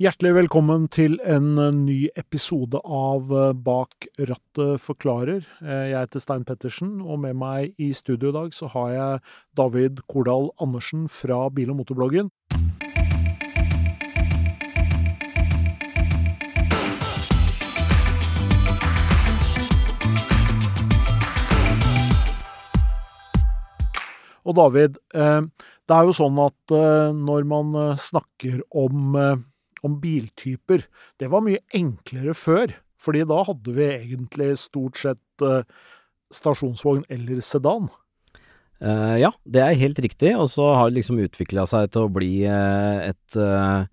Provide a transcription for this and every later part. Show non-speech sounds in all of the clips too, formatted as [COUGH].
Hjertelig velkommen til en eh, ny episode av eh, Bak rattet forklarer. Eh, Jeg heter Stein Pettersen, og med meg i studio i dag så har jeg David Kordal Andersen fra Bil- og motorbloggen. Og David, det er jo sånn at når man snakker om, om biltyper Det var mye enklere før, fordi da hadde vi egentlig stort sett eh, stasjonsvogn eller sedan. Uh, ja, det er helt riktig, og så har det liksom utvikla seg til å bli eh, et uh,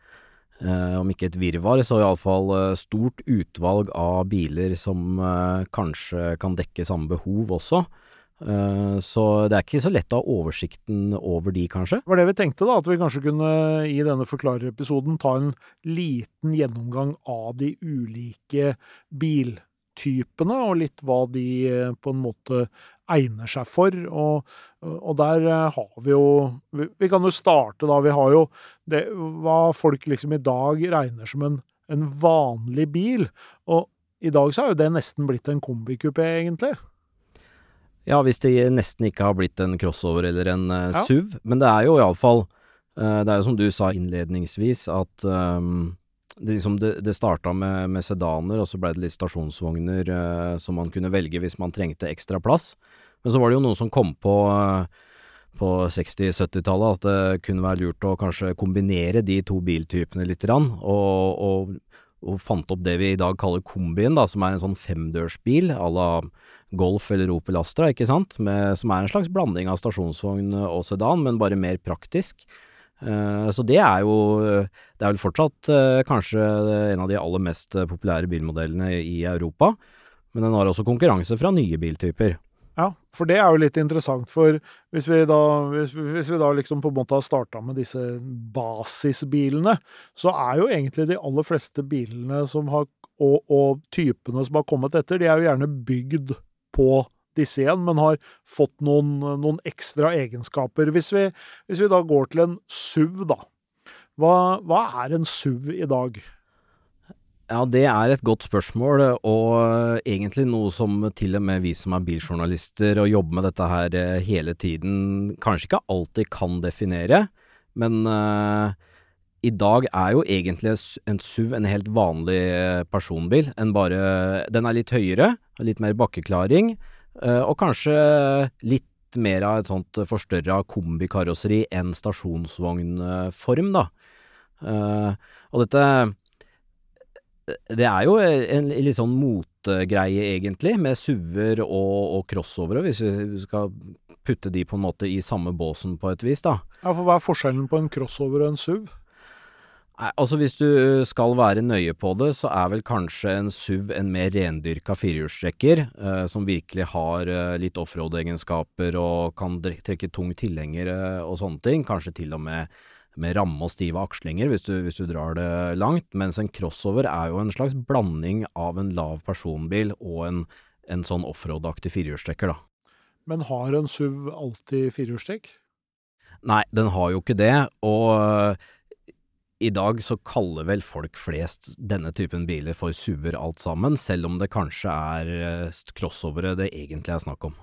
Om ikke et virvar, så iallfall stort utvalg av biler som kanskje kan dekke samme behov også. Eh, så det er ikke så lett å ha oversikten over de, kanskje. Det var det vi tenkte, da, at vi kanskje kunne i denne forklarerepisoden ta en liten gjennomgang av de ulike biltypene, og litt hva de eh, på en måte egner seg for. Og, og der eh, har vi jo vi, kan jo starte, da. Vi har jo det, hva folk liksom i dag regner som en, en vanlig bil. Og i dag så er jo det nesten blitt en kombikupé, egentlig. Ja, hvis det nesten ikke har blitt en crossover eller en uh, Ja. SUV. Men det er jo iallfall uh, Det er jo som du sa innledningsvis, at um, det, liksom det, det starta med, med sedaner, og så ble det litt stasjonsvogner uh, som man kunne velge hvis man trengte ekstra plass. Men så var det jo noen som kom på uh, på 60-70-tallet at det kunne være lurt å kanskje kombinere de to biltypene litt, grann, og, og, og fant opp det vi i dag kaller kombien, da, som er en sånn femdørsbil à la Golf eller Opel Astra, ikke sant, Med, som er en slags blanding av stasjonsvogn og sedan, men bare mer praktisk. Eh, så det er jo Det er vel fortsatt eh, kanskje en av de aller mest populære bilmodellene i Europa, men den har også konkurranse fra nye biltyper. Ja, for det er jo litt interessant, for hvis vi da, hvis, hvis vi da liksom på en måte har starta med disse basisbilene, så er jo egentlig de aller fleste bilene har, og, og typene som har kommet etter, de er jo gjerne bygd på disse igjen, men har fått noen, noen ekstra egenskaper. Hvis vi, hvis vi da går til en SUV, da. Hva, hva er en SUV i dag? Ja, det er et godt spørsmål, og egentlig noe som til og med vi som er biljournalister og jobber med dette her eh, hele tiden, kanskje ikke alltid kan definere. Men uh, i dag er jo egentlig en SUV en helt vanlig eh, personbil. En bare, den er litt høyere, litt mer bakkeklaring, uh, og kanskje litt mer av et sånt forstørra kombikarosseri enn stasjonsvognform, da. Uh, og dette det er jo en litt sånn motegreie, egentlig, med SUV-er og, og crossovere, hvis vi skal putte de på en måte i samme båsen på et vis, da. Ja, for Hva er forskjellen på en crossover og en SUV? Nei, altså Hvis du skal være nøye på det, så er vel kanskje en SUV en mer rendyrka firehjulstrekker, eh, som virkelig har eh, litt offroad-egenskaper og kan trekke tung tilhenger eh, og sånne ting. Kanskje til og med med ramme og stive akslinger hvis du, hvis du drar det langt, mens en crossover er jo en slags blanding av en lav personbil og en, en sånn offroad-aktig firehjulstrekker, da. Men har en SUV alltid firehjulstrekk? Nei, den har jo ikke det, og øh, i dag så kaller vel folk flest denne typen biler for SUV-er alt sammen, selv om det kanskje er øh, crossovere det egentlig er snakk om.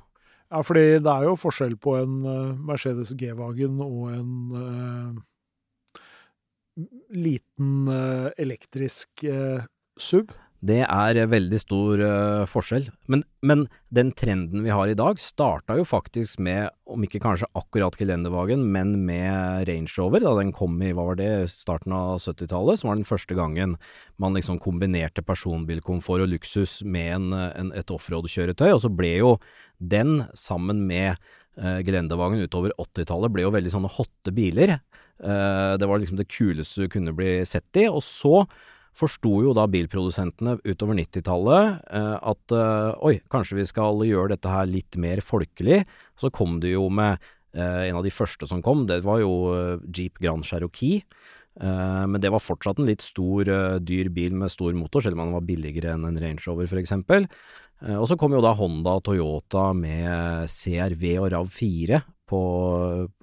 Ja, fordi det er jo forskjell på en eh, Mercedes G-Wagen og en eh, liten eh, elektrisk eh, SUV. Det er veldig stor uh, forskjell. Men, men den trenden vi har i dag, starta jo faktisk med, om ikke kanskje akkurat Gelendewagen, men med Range Rover, da den kom i, hva var det, starten av 70-tallet, som var den første gangen man liksom kombinerte personbilkomfort og luksus med en, en, et offroad-kjøretøy, og så ble jo den, sammen med uh, Gelendewagen utover 80-tallet, ble jo veldig sånne hotte biler. Eh, det var liksom det kuleste du kunne bli sett i, og så forsto jo da bilprodusentene utover 90-tallet eh, at eh, oi, kanskje vi skal gjøre dette her litt mer folkelig. Så kom det jo med en av de første som kom, det var jo Jeep Grand Cherokee. Men det var fortsatt en litt stor, dyr bil med stor motor, selv om den var billigere enn en Range Rover. Eh, og så kom jo da Honda og Toyota med CRV og RAV4 på,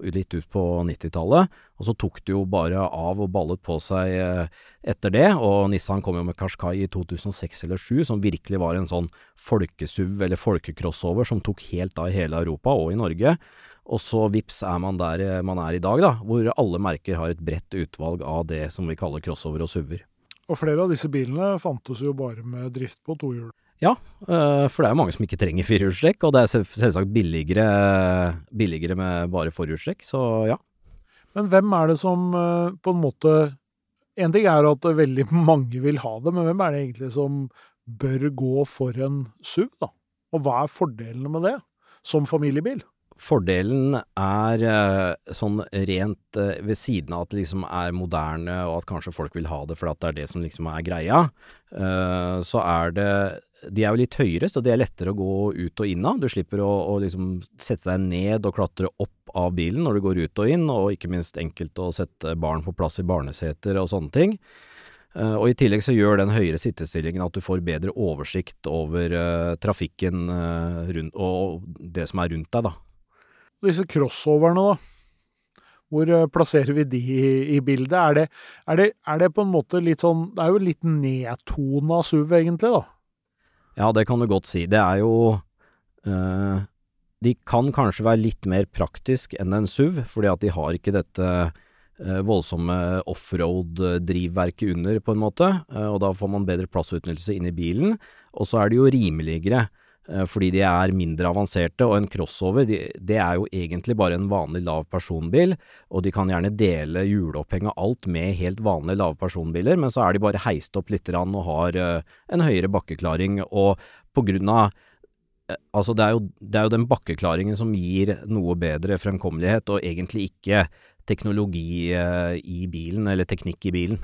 litt ut på 90-tallet, og så tok det jo bare av og ballet på seg etter det, og Nissan kom jo med Qashqai i 2006 eller 2007, som virkelig var en sånn folkesuv eller folkecrossover som tok helt av i hele Europa og i Norge. Og så vips er man der man er i dag, da, hvor alle merker har et bredt utvalg av det som vi kaller crossover og SUV-er. Og flere av disse bilene fantes jo bare med drift på to hjul. Ja, eh, for det er jo mange som ikke trenger firehjulstrekk, og det er selvsagt billigere, billigere med bare forhjulstrekk, så ja. Men hvem er det som eh, på en måte En ting er at veldig [LAUGHS] mange vil ha det, men hvem er det egentlig som bør gå for en SUV, da? Og hva er fordelene med det, som familiebil? Fordelen er eh, sånn rent ved siden av at det liksom er moderne, og at kanskje folk vil ha det fordi det er det som liksom er greia, så er det De er jo litt høyere, så de er lettere å gå ut og inn av. Du slipper å, å liksom sette deg ned og klatre opp av bilen når du går ut og inn, og ikke minst enkelt å sette barn på plass i barneseter og sånne ting. Og I tillegg så gjør den høyere sittestillingen at du får bedre oversikt over uh, trafikken uh, rundt, og det som er rundt deg, da. Disse crossoverne, da. Hvor eh, plasserer vi de i, i bildet? Er det, er, det, er det, på en måte litt sånn Det er jo litt nedtona SUV, egentlig, da? Ja, det kan du godt si. Det er jo øh, De kan kanskje være litt mer praktisk enn en SUV, fordi at de har ikke dette øh, voldsomme offroad-drivverket under, på en måte. og da får man bedre plassutnyttelse inn i bilen. Og så er det jo rimeligere. Eh, fordi de er mindre avanserte, og en crossover de, det er jo egentlig bare en vanlig lav personbil, og de kan gjerne dele hjuloppheng og alt med helt vanlige lave personbiler, men så er de bare heist opp litt og har uh, en høyere bakkeklaring, og på grunn av uh, Altså, det er, jo, det er jo den bakkeklaringen som gir noe bedre fremkommelighet, og egentlig ikke teknologi i bilen, eller teknikk i bilen.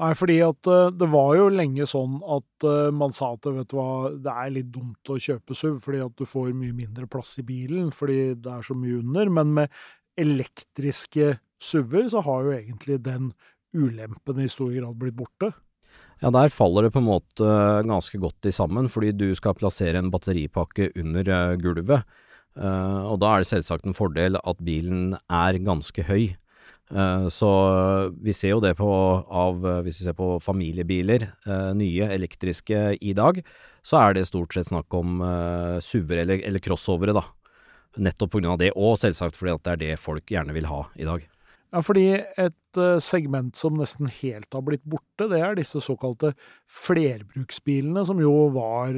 Nei, fordi at uh, det var jo lenge sånn at uh, man sa at vet du hva, det er litt dumt å kjøpe SUV, fordi at du får mye mindre plass i bilen fordi det er så mye under. Men med elektriske SUV-er så har jo egentlig den ulempen i stor grad blitt borte. Ja, der faller det på en måte ganske godt i sammen, fordi du skal plassere en batteripakke under uh, gulvet. og da er det selvsagt en fordel at bilen er ganske høy. Eh, så vi ser jo det på av Hvis vi ser på familiebiler, eh, nye elektriske i dag, så er det stort sett snakk om uh, SUV-er eller, eller crossovere, da. Nettopp av det, og selvsagt fordi at det er det folk gjerne vil ha i dag. Ja, fordi et segment som nesten helt har blitt borte, det er disse såkalte flerbruksbilene, som jo var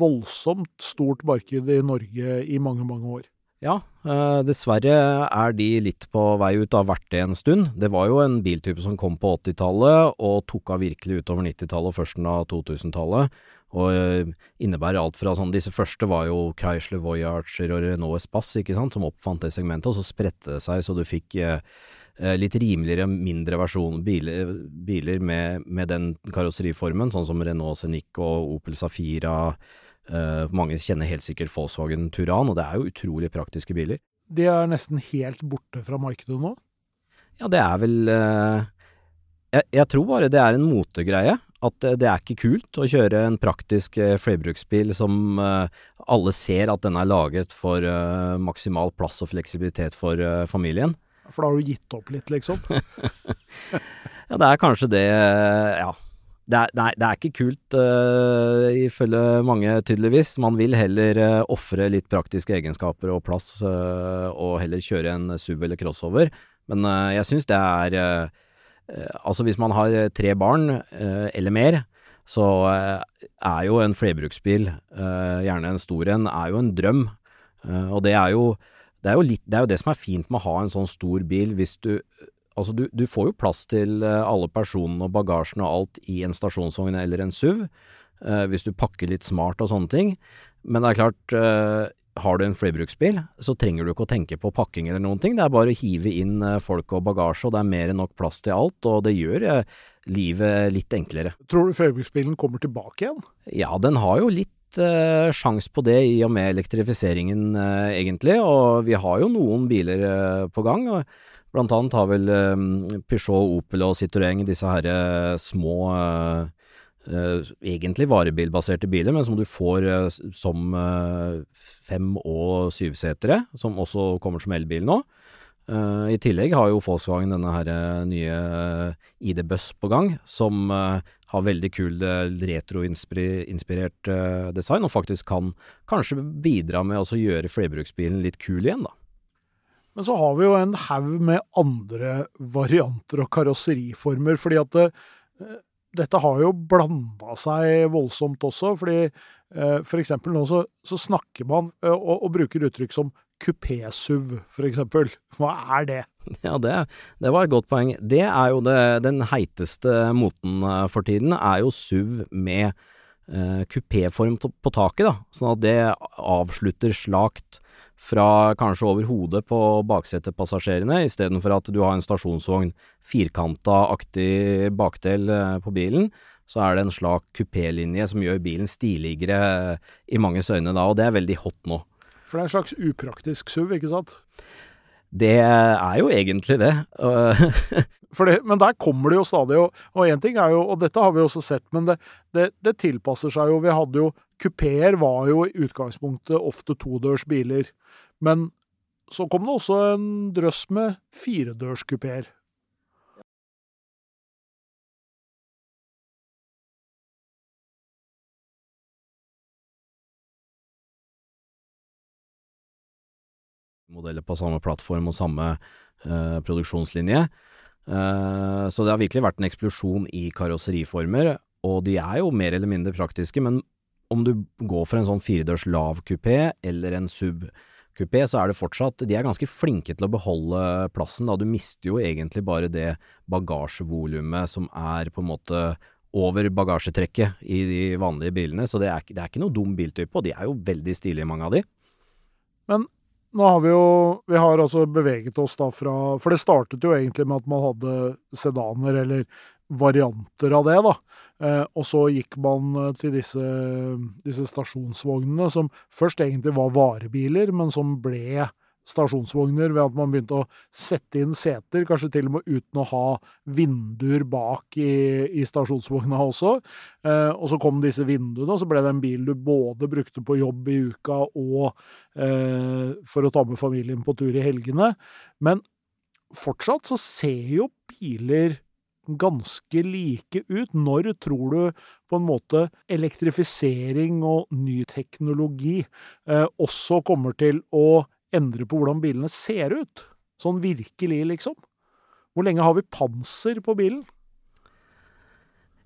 voldsomt stort marked i Norge i mange, mange år. Ja, eh, dessverre er de litt på vei ut, har vært det en stund. Det var jo en biltype som kom på 80-tallet og tok av virkelig utover 90-tallet og førsten av 2000-tallet. Og eh, innebærer alt fra sånn Disse første var jo Chrysler Voyager og Renault Espace, ikke sant, som oppfant det segmentet, og så spredte det seg så du fikk eh, litt rimeligere, mindre versjon biler, biler med, med, den karosseriformen, sånn som Renault Scenic Opel Safira, Uh, mange kjenner helt sikkert Volkswagen Turan, og det er jo utrolig praktiske biler. De er nesten helt borte fra markedet nå? Ja, det er vel uh, jeg, jeg, tror bare det er en motegreie. At det, det er ikke kult å kjøre en praktisk flerbruksbil som alle ser at den er laget for maksimal plass og fleksibilitet for familien. For da har du gitt opp litt, liksom? [LAUGHS] ja, det er kanskje det, ja det er, nei, det er ikke kult, uh, ifølge mange tydeligvis. Man vil heller uh, ofre litt praktiske egenskaper og plass, uh, og heller kjøre en SUV eller crossover. Men uh, jeg syns det er Altså, hvis man har tre barn eller mer, så er jo en flerbruksbil, gjerne en stor en, er jo en drøm. og det er jo det er, litt, det er jo det som er fint med å ha en sånn stor bil, hvis du Altså, du, du, får jo plass til eh, alle personene og bagasjen og alt i en stasjonsvogn eller en SUV, eh, hvis du pakker litt smart og sånne ting. Men det er klart, eh, har du en flerbruksbil, så trenger du ikke å tenke på pakking eller noen ting. Det er bare å hive inn eh, folk og bagasje, og det er mer enn nok plass til alt, og det gjør eh, livet litt enklere. Tror du flerbruksbilen kommer tilbake igjen? Ja, den har jo litt uh, sjans på det i og med elektrifiseringen, egentlig. Og vi har jo noen biler på gang. og Blant annet har vel um, Peugeot, Opel og Citroën disse her uh, små eh, egentlig varebilbaserte biler, men som du får eh, som eh, fem- og syvsetere, som også kommer som elbil nå. Uh, I tillegg har jo Volkswagen denne her eh, nye eh, ID-buss på gang, som uh, har veldig kul uh, retroinspirert eh, design, og faktisk kan kanskje bidra med å gjøre flerbruksbilen litt kul igjen, da. Men så har vi jo en haug med andre varianter og karosseriformer, fordi at det, eh, dette har jo blanda seg voldsomt også. fordi eh, for eksempel nå så, så snakker man eh, og, og bruker uttrykk som kupé-SUV, for eksempel. Hva er det? Ja, det, det var et godt poeng. Det er jo det, den heiteste moten for tiden, er jo SUV med kupéform to- på taket, da. Sånn at det avslutter slakt fra kanskje over hodet på baksetepassasjerene, istedenfor at du har en stasjonsvogn, firkanta-aktig bakdel eh, på bilen. Så er det en slak kupélinje som gjør bilen stiligere eh, i manges øyne da, og det er veldig hot nå. For det er en slags upraktisk SUV, ikke sant? Det er jo egentlig det. [LAUGHS] Det, men der kommer det jo stadig, og, én ting er jo, og dette har vi også sett, men det, det, det tilpasser seg jo. Vi hadde jo Kupeer var jo i utgangspunktet ofte todørs biler, men så kom det også en drøss med firedørs modeller på samme plattform og samme eh, produksjonslinje. Eh, så det har virkelig vært en eksplosjon i karosseriformer, og de er jo mer eller mindre praktiske, men om du går for en sånn firedørs lav kupé eller en sub kupé, så er det fortsatt De er ganske flinke til å beholde plassen, da. Du mister jo egentlig bare det bagasjevolumet som er på en måte over bagasjetrekket i de vanlige bilene, så det er, det er ikke noe dum biltype, og de er jo veldig stilige, mange av de. Nå har vi jo Vi har altså beveget oss da fra For det startet jo egentlig med at man hadde sedaner, eller varianter av det, da. Eh, og så gikk man eh, til disse, disse stasjonsvognene, som først egentlig var varebiler, men som ble stasjonsvogner ved at man begynte å sette inn seter, kanskje til og med uten å ha vinduer bak i, i stasjonsvogna også. Eh, og så kom disse vinduene, og så ble det en bil du både brukte på jobb i uka og eh, for å ta med familien på tur i helgene. Men fortsatt så ser jo biler ganske like ut. Når tror du på en måte elektrifisering og ny teknologi eh, også kommer til å endre på hvordan bilene ser ut? Sånn virkelig, liksom. Hvor lenge har vi panser på bilen?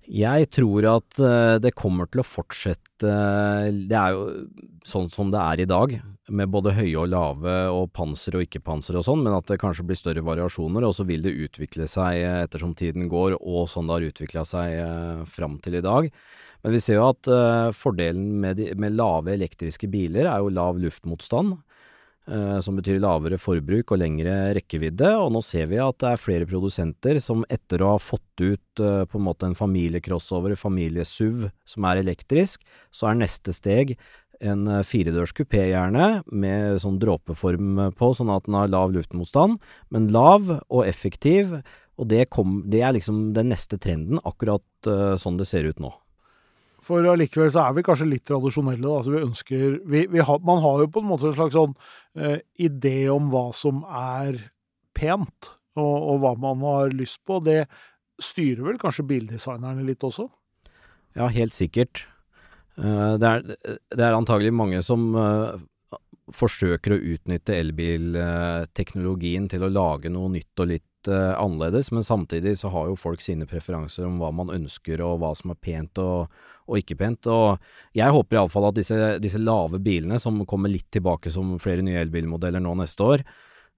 Jeg tror at eh, det kommer til å fortsette Det er jo sånn som det er i dag, med både høye og lave og panser og ikke-panser og sånn, men at det kanskje blir større variasjoner, og så vil det utvikle seg eh, ettersom tiden går, og sånn det har utvikla seg eh, fram til i dag. Men vi ser jo at eh, fordelen med, de, med lave elektriske biler er jo lav luftmotstand, eh, som betyr lavere forbruk og lengre rekkevidde, og nå ser vi at det er flere produsenter som etter å ha fått ut eh, på en måte en familiecrossover, familie-SUV, som er elektrisk, så er neste steg en eh, firedørs kupé gjerne, med sånn dråpeform på, sånn at den har lav luftmotstand, men lav og effektiv, og det, kom, det er liksom den neste trenden, akkurat eh, sånn det ser ut nå. For allikevel så er vi kanskje litt tradisjonelle. Da. Altså vi ønsker vi, vi har, Man har jo på en måte en slags sånn eh, idé om hva som er pent, og, og hva man har lyst på. Det styrer vel kanskje bildesignerne litt også? Ja, helt sikkert. Eh, Det er, det er antagelig mange som eh, forsøker å utnytte elbilteknologien til å lage noe nytt og litt eh, annerledes, men samtidig så har jo folk sine preferanser om hva man ønsker og hva som er pent og, og ikke pent. Og jeg håper iallfall at disse, disse lave bilene, som kommer litt tilbake som flere nye elbilmodeller nå neste år,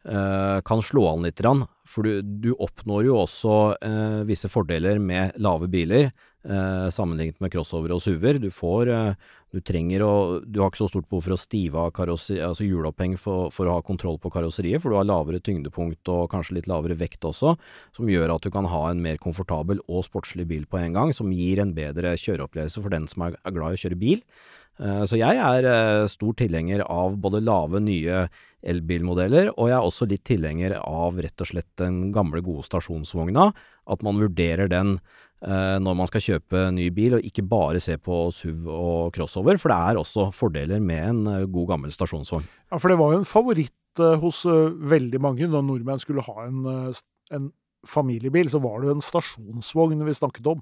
Uh, kan slå an litt, for du, du oppnår jo også uh, visse fordeler med lave biler uh, sammenlignet med crossover og SUV-er. Du får Du trenger å Du har ikke så stort behov for å stive av altså hjuloppheng for, for å ha kontroll på karosseriet, for du har lavere tyngdepunkt og kanskje litt lavere vekt også, som gjør at du kan ha en mer komfortabel og sportslig bil på en gang, som gir en bedre kjøreopplevelse for den som er glad i å kjøre bil. Eh, Så jeg er eh, stor tilhenger av både lave, nye elbilmodeller, og jeg er også litt tilhenger av rett og slett den gamle, gode stasjonsvogna. At man vurderer den eh, når man skal kjøpe ny bil, og ikke bare se på SUV og crossover, for det er også fordeler med en eh, god gammel stasjonsvogn. Ja, for det var jo en favoritt eh, hos eh, veldig mange da nordmenn skulle ha en, en familiebil, så var det jo en stasjonsvogn vi snakket om.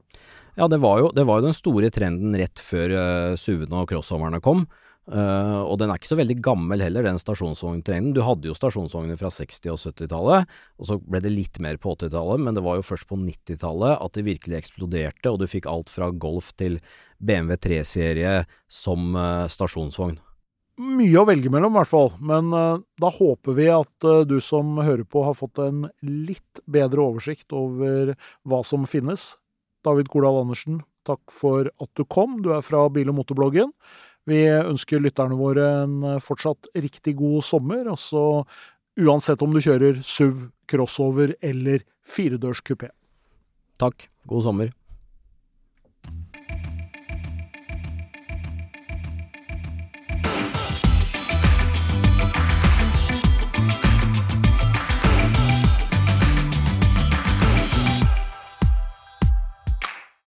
Ja, det var jo, det var jo den store trenden rett før uh, SUV-ene og crossoverne kom. Eh, og den er ikke så veldig gammel heller, den stasjonsvogntrenden. Du hadde jo stasjonsvogner fra 60- og 70-tallet, og så ble det litt mer på 80-tallet, men det var jo først på 90-tallet at det virkelig eksploderte, og du fikk alt fra Golf til BMW 3-serie som uh, stasjonsvogn. Mye å velge mellom, i hvert fall. Men uh, da håper vi at du som hører på, har fått en litt bedre oversikt over hva som finnes. David Kordal Andersen, takk for at du kom. Du er fra Bil- og motorbloggen. Vi ønsker lytterne våre en eh, fortsatt riktig god sommer. Og så uansett om du kjører SUV, crossover eller firedørs kupé. Takk, god sommer.